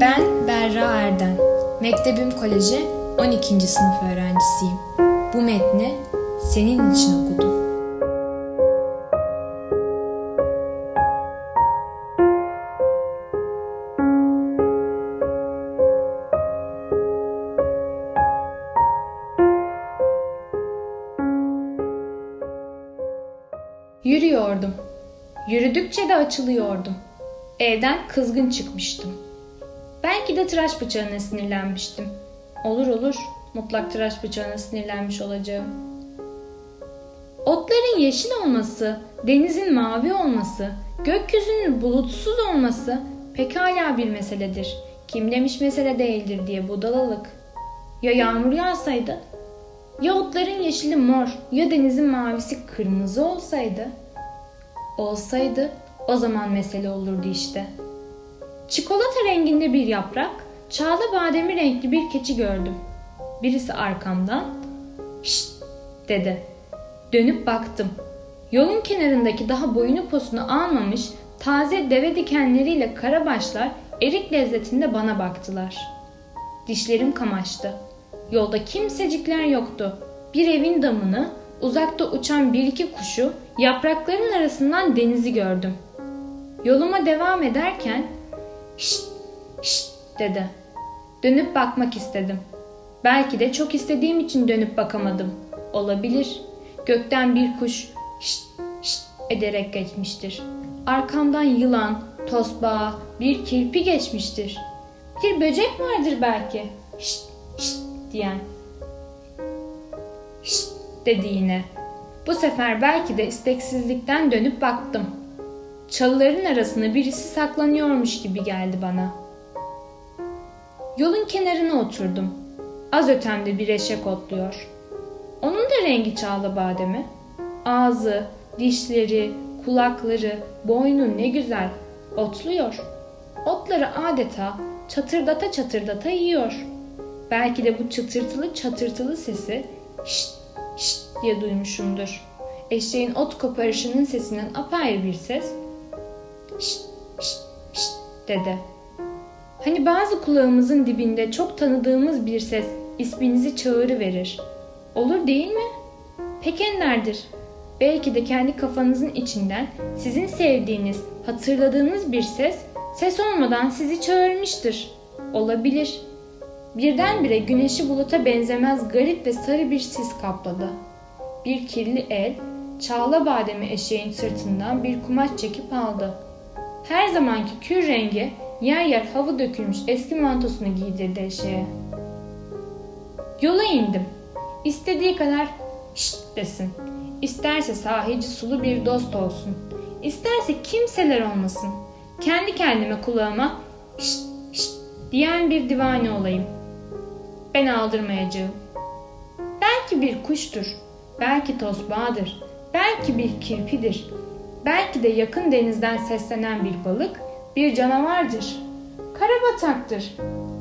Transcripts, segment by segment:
Ben Berra Erden. Mektebim Koleji 12. sınıf öğrencisiyim. Bu metni senin için okudum. Yürüyordum. Yürüdükçe de açılıyordum. Evden kızgın çıkmıştım. Belki de tıraş bıçağına sinirlenmiştim. Olur olur, mutlak tıraş bıçağına sinirlenmiş olacağım. Otların yeşil olması, denizin mavi olması, gökyüzünün bulutsuz olması pekala bir meseledir. Kim demiş mesele değildir diye budalalık. Ya yağmur yağsaydı? Ya otların yeşili mor, ya denizin mavisi kırmızı olsaydı? Olsaydı o zaman mesele olurdu işte. Çikolata renginde bir yaprak, çağla bademi renkli bir keçi gördüm. Birisi arkamdan şşt dedi. Dönüp baktım. Yolun kenarındaki daha boyunu posunu almamış taze deve dikenleriyle karabaşlar erik lezzetinde bana baktılar. Dişlerim kamaştı. Yolda kimsecikler yoktu. Bir evin damını, uzakta uçan bir iki kuşu, yaprakların arasından denizi gördüm. Yoluma devam ederken şşt şşt dedi. Dönüp bakmak istedim. Belki de çok istediğim için dönüp bakamadım. Olabilir. Gökten bir kuş şşt şşt ederek geçmiştir. Arkamdan yılan, tosbağa, bir kirpi geçmiştir. Bir böcek vardır belki. Şşt şşt diyen. Şşt dedi yine. Bu sefer belki de isteksizlikten dönüp baktım. Çalıların arasında birisi saklanıyormuş gibi geldi bana. Yolun kenarına oturdum. Az ötemde bir eşek otluyor. Onun da rengi çağla bademi. Ağzı, dişleri, kulakları, boynu ne güzel. Otluyor. Otları adeta çatırdata çatırdata yiyor. Belki de bu çıtırtılı çatırtılı sesi şşt şşt diye duymuşumdur. Eşeğin ot koparışının sesinden apayrı bir ses şşt şşt şşt dedi. Hani bazı kulağımızın dibinde çok tanıdığımız bir ses isminizi çağırı verir. Olur değil mi? Pek enlerdir. Belki de kendi kafanızın içinden sizin sevdiğiniz, hatırladığınız bir ses ses olmadan sizi çağırmıştır. Olabilir. Birdenbire güneşi buluta benzemez garip ve sarı bir sis kapladı. Bir kirli el, çağla bademi eşeğin sırtından bir kumaş çekip aldı. Her zamanki kür rengi yer yer hava dökülmüş eski mantosunu giydirdi eşeğe. Yola indim. İstediği kadar şşt desin. İsterse sahici sulu bir dost olsun. İsterse kimseler olmasın. Kendi kendime kulağıma şşt şşt diyen bir divane olayım. Ben aldırmayacağım. Belki bir kuştur. Belki tosbağadır. Belki bir kirpidir. Belki de yakın denizden seslenen bir balık, bir canavardır. Karabataktır.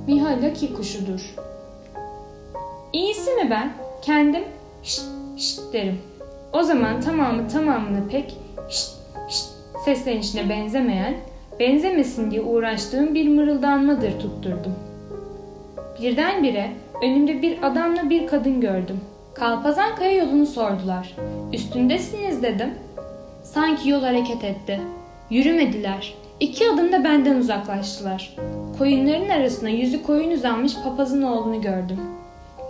Mihallaki kuşudur. İyisi mi ben? Kendim şşt şşt derim. O zaman tamamı tamamını pek şşt şşt seslenişine benzemeyen, benzemesin diye uğraştığım bir mırıldanmadır tutturdum. Birdenbire önümde bir adamla bir kadın gördüm. Kalpazan kaya yolunu sordular. Üstündesiniz dedim. Sanki yol hareket etti. Yürümediler. İki adımda benden uzaklaştılar. Koyunların arasına yüzü koyun uzanmış papazın oğlunu gördüm.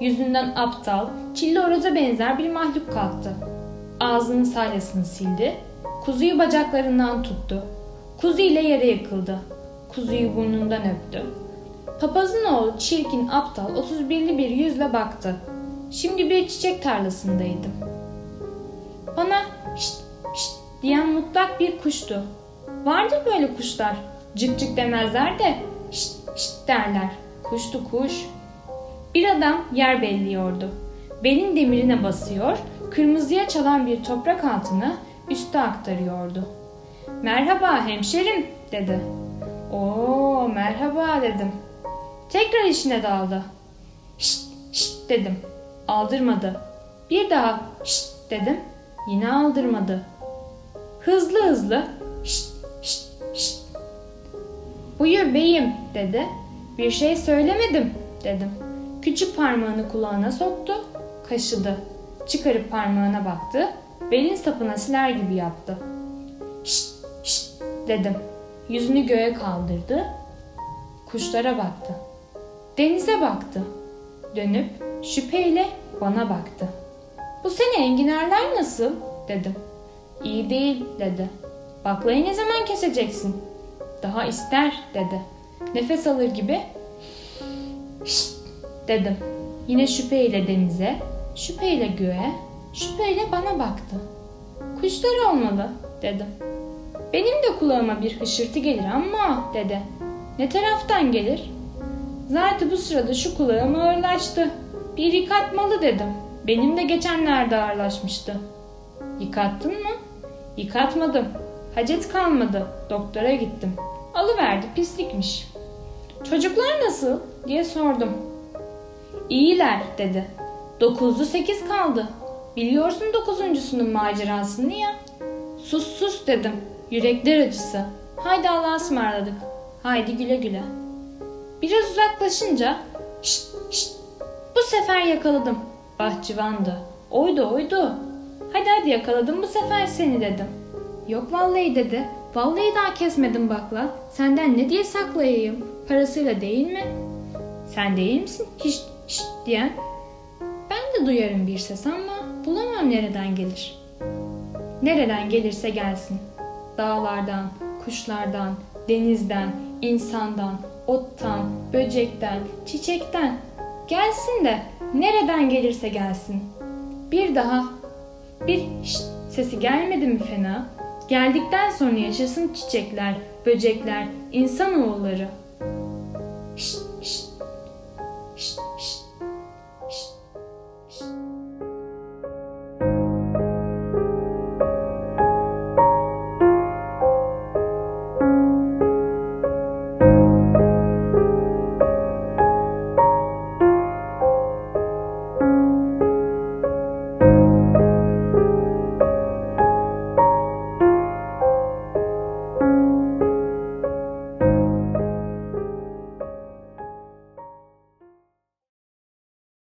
Yüzünden aptal, çilli oroza benzer bir mahluk kalktı. Ağzının salyasını sildi. Kuzuyu bacaklarından tuttu. Kuzu ile yere yıkıldı. Kuzuyu burnundan öptü. Papazın oğlu çirkin, aptal, 31'li bir yüzle baktı. Şimdi bir çiçek tarlasındaydım. Bana şşt şşt diyen mutlak bir kuştu. Vardır böyle kuşlar. Cık cık demezler de şşt şşt derler. Kuştu kuş. Bir adam yer belliyordu. Belin demirine basıyor, kırmızıya çalan bir toprak altını üste aktarıyordu. Merhaba hemşerim dedi. Oo merhaba dedim. Tekrar işine daldı. Şşt şşt dedim. Aldırmadı. Bir daha şşt dedim. Yine aldırmadı. Hızlı hızlı şşt şşt şşt. Buyur beyim dedi. Bir şey söylemedim dedim. Küçük parmağını kulağına soktu, kaşıdı. Çıkarıp parmağına baktı, belin sapına siler gibi yaptı. Şşt şşt dedim. Yüzünü göğe kaldırdı. Kuşlara baktı. Denize baktı. Dönüp şüpheyle bana baktı. Bu sene enginarlar nasıl? dedim. İyi değil dedi. Baklayı ne zaman keseceksin? Daha ister dedi. Nefes alır gibi Şşt dedim. Yine şüpheyle denize, şüpheyle göğe, şüpheyle bana baktı. Kuşlar olmalı dedim. Benim de kulağıma bir hışırtı gelir ama dedi. Ne taraftan gelir? Zaten bu sırada şu kulağım ağırlaştı. Bir yıkatmalı dedim. Benim de geçenlerde ağırlaşmıştı. Yıkattın mı? Yıkatmadım. Hacet kalmadı. Doktora gittim. Alıverdi pislikmiş. Çocuklar nasıl? diye sordum. İyiler dedi. Dokuzlu sekiz kaldı. Biliyorsun dokuzuncusunun macerasını ya. Sus sus dedim. Yürekler acısı. Haydi Allah'a ısmarladık. Haydi güle güle. Biraz uzaklaşınca şşt şşt bu sefer yakaladım. Bahçıvandı. Oydu oydu. Hadi hadi yakaladım bu sefer seni dedim. Yok vallahi dedi. Vallahi daha kesmedim bakla. Senden ne diye saklayayım? Parasıyla değil mi? Sen değil misin? Hiç hiç diyen. Ben de duyarım bir ses ama bulamam nereden gelir. Nereden gelirse gelsin. Dağlardan, kuşlardan, denizden, insandan, ottan, böcekten, çiçekten. Gelsin de nereden gelirse gelsin. Bir daha bir şşt sesi gelmedi mi fena? Geldikten sonra yaşasın çiçekler, böcekler, insanoğulları. Şşt şşt şşt şşt